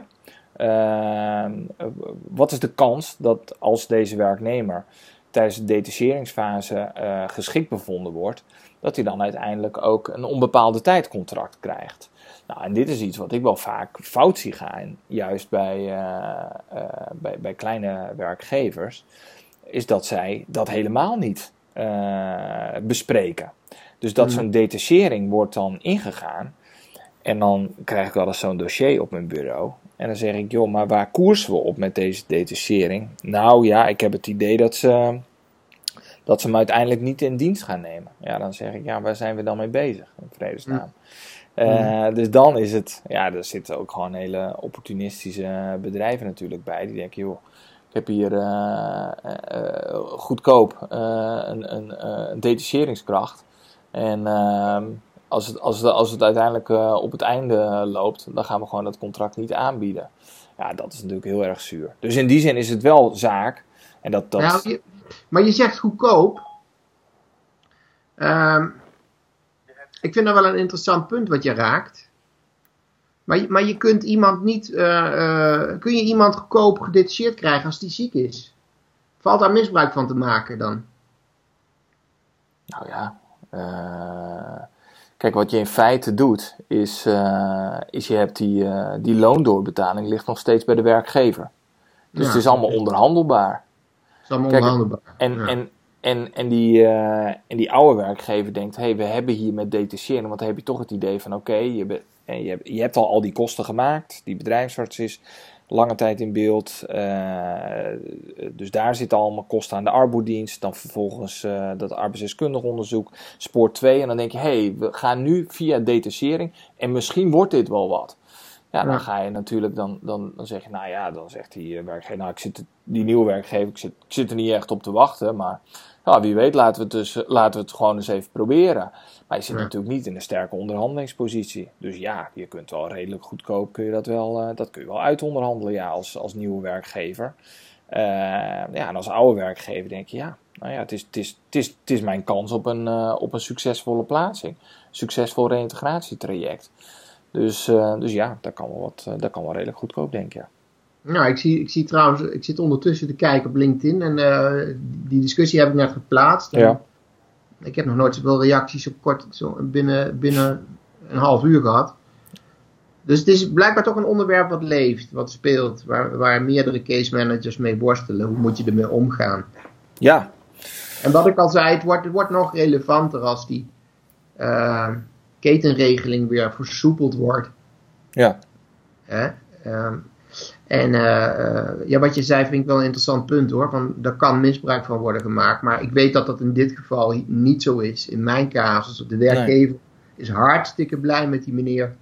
wat is de kans dat als deze werknemer tijdens de detacheringsfase geschikt bevonden wordt, dat hij dan uiteindelijk ook een onbepaalde tijdcontract krijgt. Nou, en dit is iets wat ik wel vaak fout zie gaan, juist bij, uh, uh, bij, bij, kleine werkgevers, is dat zij dat helemaal niet bespreken. Dus dat mm. zo'n detachering wordt dan ingegaan. En dan krijg ik wel eens zo'n dossier op mijn bureau. En dan zeg ik, joh, maar waar koersen we op met deze detachering? Nou ja, ik heb het idee dat ze, dat ze hem uiteindelijk niet in dienst gaan nemen. Ja, dan zeg ik, ja, waar zijn we dan mee bezig? In vredesnaam. Uh, dus dan is het, ja, er zitten ook gewoon hele opportunistische bedrijven natuurlijk bij. Die denken, joh, ik heb hier uh, uh, goedkoop een, een, een detacheringskracht. En ehm, als, het, als, het, als het uiteindelijk op het einde loopt, dan gaan we gewoon dat contract niet aanbieden. Ja, dat is natuurlijk heel erg zuur. Dus in die zin is het wel zaak. En dat, dat... Je, maar je zegt goedkoop. Um, ik vind dat wel een interessant punt wat je raakt. Maar, maar je kunt iemand niet, uh, uh, kun je iemand goedkoop gedetacheerd krijgen als die ziek is? Valt daar misbruik van te maken dan? Nou ja, uh, kijk wat je in feite doet, is, is je hebt die, die loondoorbetaling ligt nog steeds bij de werkgever. Dus ja. het is allemaal onderhandelbaar. Het is allemaal kijk. En, ja. en en, en, die, uh, en die oude werkgever denkt, hé, hey, we hebben hier met detacheren, want dan heb je toch het idee van, oké, okay, je, je, hebt, je hebt al al die kosten gemaakt, die bedrijfsarts is lange tijd in beeld, uh, dus daar zitten allemaal kosten aan de arboedienst, dan vervolgens uh, dat arbeidsdeskundig onderzoek, spoor 2, en dan denk je, hé, hey, we gaan nu via detachering en misschien wordt dit wel wat. Ja, dan ga je natuurlijk, dan, dan, dan zeg je, nou ja, dan zegt die werkgever, nou, ik zit, die nieuwe werkgever, ik zit, ik zit er niet echt op te wachten, maar ja, wie weet, laten we, het dus, laten we het gewoon eens even proberen. Maar je zit natuurlijk niet in een sterke onderhandelingspositie. Dus ja, je kunt wel redelijk goedkoop, kun je dat wel, uh, dat kun je wel uitonderhandelen, ja, als, als nieuwe werkgever. Uh, ja, en als oude werkgever denk je, ja, nou ja, het is, het is, het is, het is mijn kans op een, uh, op een succesvolle plaatsing. Succesvol reïntegratietraject. Dus, dus ja, dat kan, wel wat, dat kan wel redelijk goedkoop, denk ik. Ja. Nou, ik zie, ik zie trouwens, ik zit ondertussen te kijken op LinkedIn en uh, die discussie heb ik net geplaatst. Ja. Ik heb nog nooit zoveel reacties op kort, zo binnen, binnen een half uur gehad. Dus het is blijkbaar toch een onderwerp wat leeft, wat speelt, waar, waar meerdere case managers mee worstelen. Hoe moet je ermee omgaan? Ja. En wat ik al zei, het wordt, het wordt nog relevanter als die uh, ketenregeling weer versoepeld wordt. Ja. Hè? Um, en uh, ja, wat je zei vind ik wel een interessant punt hoor. Van, daar kan misbruik van worden gemaakt. Maar ik weet dat dat in dit geval niet zo is. In mijn casus, de werkgever nee. is hartstikke blij met die meneer.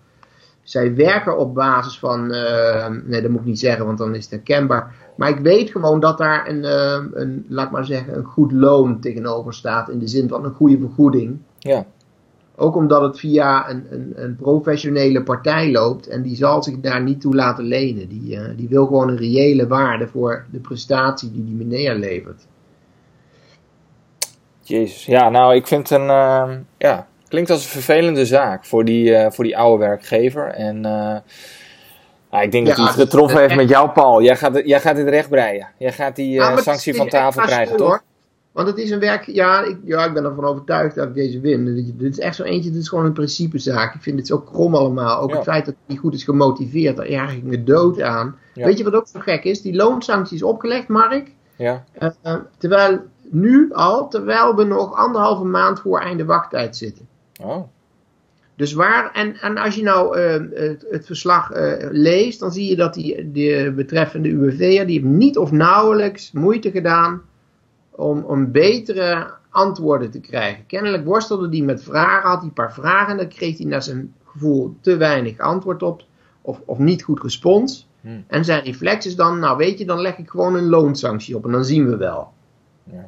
Zij werken op basis van, uh, nee dat moet ik niet zeggen, want dan is het herkenbaar. Maar ik weet gewoon dat daar een, uh, een, laat maar zeggen, een goed loon tegenover staat. In de zin van een goede vergoeding. Ja. Ook omdat het via een, een, een, professionele partij loopt en die zal zich daar niet toe laten lenen. Die, uh, die wil gewoon een reële waarde voor de prestatie die die meneer levert. Jezus, ja, nou ik vind een, uh, ja, klinkt als een vervelende zaak voor die, uh, voor die oude werkgever. En nou, ik denk ja, dat hij het getroffen heeft met jou, Paul. Jij gaat, jij gaat dit recht breien. Jij gaat die ja, sanctie van tafel krijgen, toch? Hoor. Want het is een werk, ja ik, ja, ik ben ervan overtuigd dat ik deze win. Dit is echt zo eentje, dit is gewoon een principezaak. Ik vind het zo krom allemaal. Ook ja. het feit dat hij niet goed is gemotiveerd, daar ja, ging me dood aan. Ja. Weet je wat ook zo gek is? Die loonsanctie is opgelegd, Mark. Ja. Uh, terwijl nu al, terwijl we nog anderhalve maand voor einde wachttijd zitten. Oh. Dus waar, en, en als je nou uh, het, het, verslag uh, leest, dan zie je dat die, de betreffende UWV'er, die heeft niet of nauwelijks moeite gedaan om, om betere antwoorden te krijgen. Kennelijk worstelde hij met vragen, had hij een paar vragen, en dan kreeg hij naar zijn gevoel te weinig antwoord op, of, of niet goed respons. Hmm. En zijn reflex is dan, nou weet je, dan leg ik gewoon een loonsanctie op en dan zien we wel. Ja,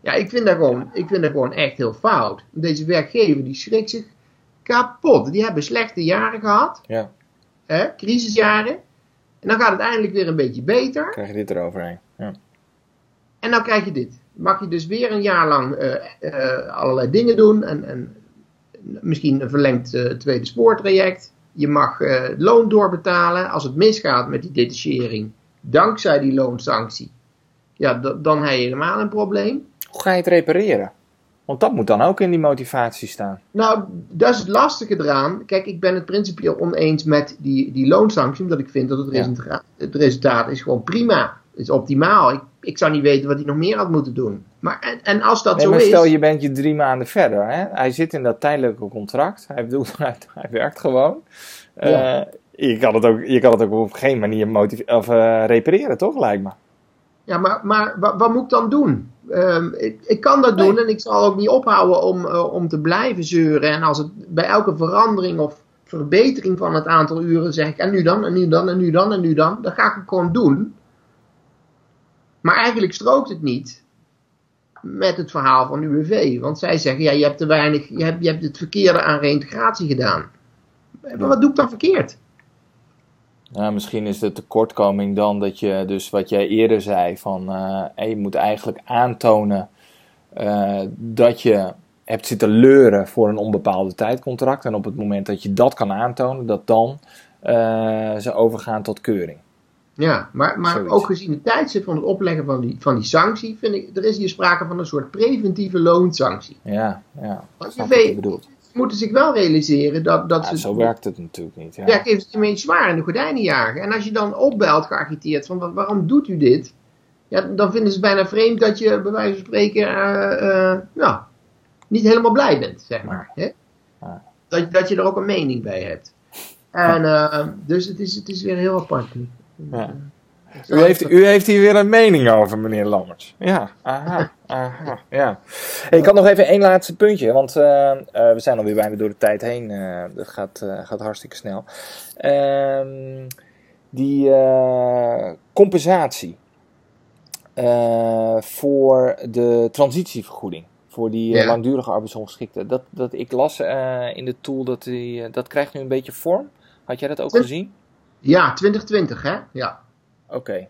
ja ik, vind dat gewoon, ik vind dat gewoon echt heel fout. Deze werkgever die schrikt zich kapot. Die hebben slechte jaren gehad, ja. hè, crisisjaren. En dan gaat het eindelijk weer een beetje beter. Krijg je dit eroverheen. Ja. En dan krijg je dit. Mag je dus weer een jaar lang uh, uh, allerlei dingen doen. En, en misschien een verlengd uh, tweede spoortraject. Je mag loon doorbetalen. Als het misgaat met die detachering, dankzij die loonsanctie, ja, dan heb je helemaal een probleem. Hoe ga je het repareren? Want dat moet dan ook in die motivatie staan. Nou, dat is het lastige eraan. Kijk, ik ben het principieel oneens met die, die loonsanctie, omdat ik vind dat het, ja. resultaat, het resultaat is gewoon prima. Is optimaal. Ik, ik zou niet weten wat hij nog meer had moeten doen. Maar, en, en als dat nee, zo maar is... stel je bent je drie maanden verder. Hè? Hij zit in dat tijdelijke contract. Hij, bedoelt, hij, hij werkt gewoon. Ja. Uh, je, kan het ook, je kan het ook op geen manier motive- of, uh, repareren, toch? Lijkt me. Ja, maar, maar wat, wat moet ik dan doen? Um, ik, ik, kan dat doen en ik zal ook niet ophouden om, uh, om te blijven zeuren. En als het bij elke verandering of verbetering van het aantal uren zeg ik en nu dan, en nu dan, en nu dan, en nu dan. Dan ga ik het gewoon doen. Maar eigenlijk strookt het niet met het verhaal van UWV. Want zij zeggen, ja, je hebt te weinig, je hebt, je hebt het verkeerde aan reïntegratie gedaan. Maar wat doe ik dan verkeerd? Ja, misschien is de tekortkoming dan dat je, dus wat jij eerder zei, van uh, je moet eigenlijk aantonen uh, dat je hebt zitten leuren voor een onbepaalde tijdcontract. En op het moment dat je dat kan aantonen, dat dan uh, ze overgaan tot keuring. Ja, maar, maar ook gezien de tijdstip van het opleggen van die, van die sanctie, vind ik, er is hier sprake van een soort preventieve loonsanctie. Ja, ja. Want je weet, moeten zich wel realiseren dat, dat ja, ze... Zo werkt het natuurlijk niet. Ja, ja het een zwaar in de gordijnen jagen. En als je dan opbelt geagiteerd van waarom doet u dit? Ja, dan vinden ze bijna vreemd dat je bij wijze van spreken uh, uh, nou, niet helemaal blij bent, zeg maar. Hè? Ja. Dat, dat je er ook een mening bij hebt. En uh, dus het is, het is weer heel apart. Ja. U heeft, u heeft hier weer een mening over, meneer Lammers. Ja, aha, aha, ja. Hey, ik had nog even één laatste puntje, want uh, uh, we zijn alweer bijna door de tijd heen. Uh, dat gaat, gaat hartstikke snel. Ehm, die compensatie voor de transitievergoeding, voor die Ja. langdurige arbeidsongeschikten. Dat, dat, ik las in de tool dat die, dat krijgt nu een beetje vorm. Had jij dat ook gezien? Ja, 2020 hè? Ja. Oké.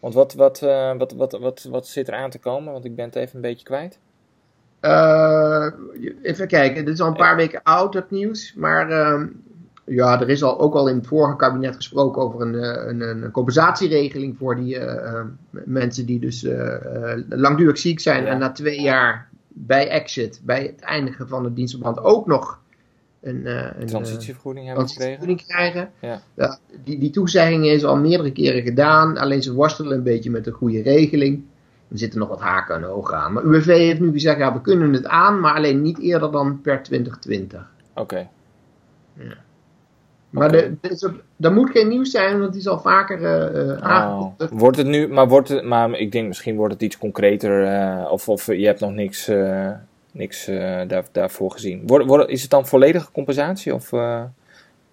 Want wat, wat, eh, wat, wat, wat, wat zit er aan te komen? Want ik ben het even een beetje kwijt. Eh, even kijken, dit is al een paar weken oud, dat nieuws. Maar ehm, ja, er is al, ook al in het vorige kabinet gesproken over een, eh, een, een compensatieregeling voor die eh, eh, mensen die dus langdurig ziek zijn Ja. en na twee jaar bij exit, bij het eindigen van het dienstverband, ook nog een, eh, een eh, Transitievergoeding hebben gekregen. transitievergoeding krijgen. Ja. die, die toezegging is al meerdere keren gedaan, alleen ze worstelen een beetje met de goede regeling. Er zitten nog wat haken en ogen aan. Maar UWV heeft nu gezegd, ja, we kunnen het aan, maar alleen niet eerder dan per 2020. Oké. Maar de, dit is ook- dat moet geen nieuws zijn, want die is al vaker Oh. aangekondigd. Wordt het nu, maar, wordt het, maar ik denk misschien wordt het iets concreter. of, of je hebt nog niks, niks eh, daar, daarvoor gezien. Wordt, wordt, is het dan volledige compensatie? Of eh,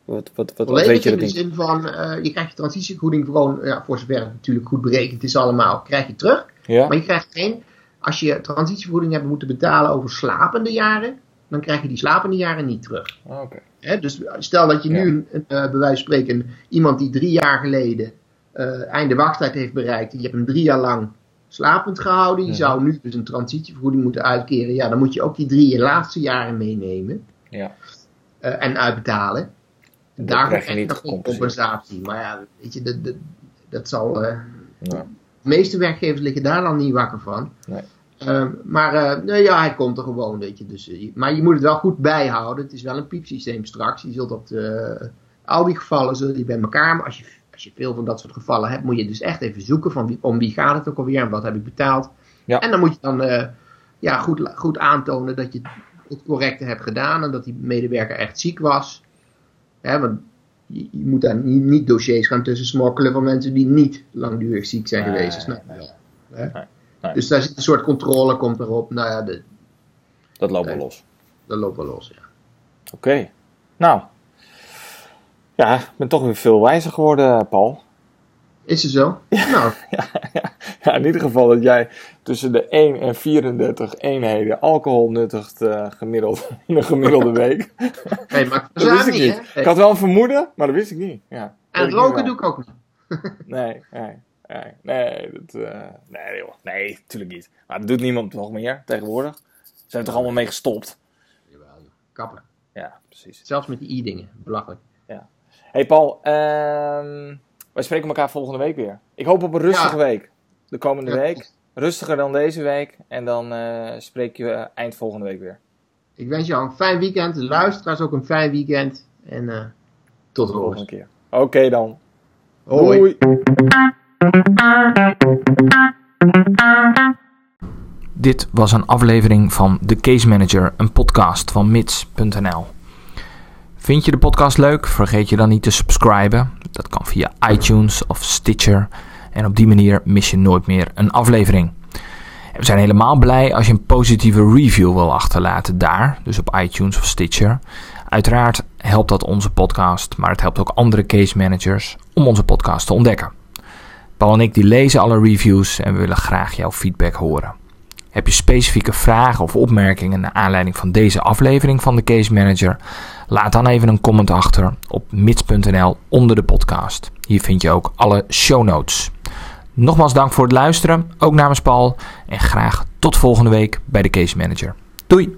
wat, wat, wat, wat weet Volledig je in de zin van, eh, je krijgt je transitievergoeding gewoon, ja, voor zover het natuurlijk goed berekend is allemaal, krijg je terug. Ja? Maar je krijgt geen, als je transitievergoeding hebt moeten betalen over slapende jaren, dan krijg je die slapende jaren niet terug. Oké. Hè, dus stel dat je Ja. nu, eh, bij wijze van spreken, iemand die drie jaar geleden eh, einde wachttijd heeft bereikt, en je hebt hem drie jaar lang slapend gehouden, je zou nu dus een transitievergoeding moeten uitkeren, ja, dan moet je ook die drie laatste jaren meenemen Ja. eh, en uitbetalen. En Daarvoor krijg je niet compensatie. Maar ja, weet je, dat, dat, dat zal. eh, Ja. de meeste werkgevers liggen daar dan niet wakker van. Nee. Ehm, maar nou ja, hij komt er gewoon, weet je. Dus, maar je moet het wel goed bijhouden. Het is wel een piepsysteem straks. Je zult op de, al die gevallen zullen die bij elkaar. Maar als je, als je veel van dat soort gevallen hebt, moet je dus echt even zoeken van wie, om wie gaat het ook alweer en wat heb ik betaald. Ja. En dan moet je dan eh, ja, goed, goed aantonen dat je het correcte hebt gedaan en dat die medewerker echt ziek was. Hè, want je, je moet daar niet, niet dossiers gaan tussen smokkelen van mensen die niet langdurig ziek zijn Nee, geweest. Nee. wel, hè? Dus daar zit een soort controle komt erop. Nou ja, de, Dat loopt wel los. dat loopt wel los. Ja. Oké. Nou. Ja, ik ben toch weer veel wijzer geworden, Paul. Is het zo? Nou, Ja, ja, ja, in ieder geval dat jij tussen de 1 en 34 eenheden alcohol nuttigt eh, gemiddeld in een gemiddelde week. nee, maar Dat wist ik niet? Ik had wel een vermoeden, maar dat wist ik niet. Ja, En ik roken doe ik ook niet. Nee, nee, nee, nee, dat, eh, nee, joh, nee, natuurlijk niet. Maar dat doet niemand nog meer tegenwoordig. Ze zijn er toch allemaal mee gestopt? Jawel. Kappen. Ja, precies. Zelfs met die i-dingen. Belachelijk. Hey Paul, ehm, wij spreken elkaar volgende week weer. Ik hoop op een rustige Ja. week. De komende Ja. week. Rustiger dan deze week. En dan eh, spreek je eind volgende week weer. Ik wens jou een fijn weekend. De luisteraars ook een fijn weekend. En eh, tot de De volgende keer. Oké dan. Hoi. Doei. Dit was een aflevering van The Case Manager, een podcast van mits.nl. Vind je de podcast leuk? Vergeet je dan niet te subscriben. Dat kan via iTunes of Stitcher. En op die manier mis je nooit meer een aflevering. We zijn helemaal blij als je een positieve review wil achterlaten daar, dus op iTunes of Stitcher. Uiteraard helpt dat onze podcast, maar het helpt ook andere case managers om onze podcast te ontdekken. Paul en ik die lezen alle reviews en we willen graag jouw feedback horen. Heb je specifieke vragen of opmerkingen naar aanleiding van deze aflevering van de Case Manager? Laat dan even een comment achter op mits.nl onder de podcast. Hier vind je ook alle show notes. Nogmaals dank voor het luisteren, ook namens Paul. En graag tot volgende week bij de Case Manager. Doei!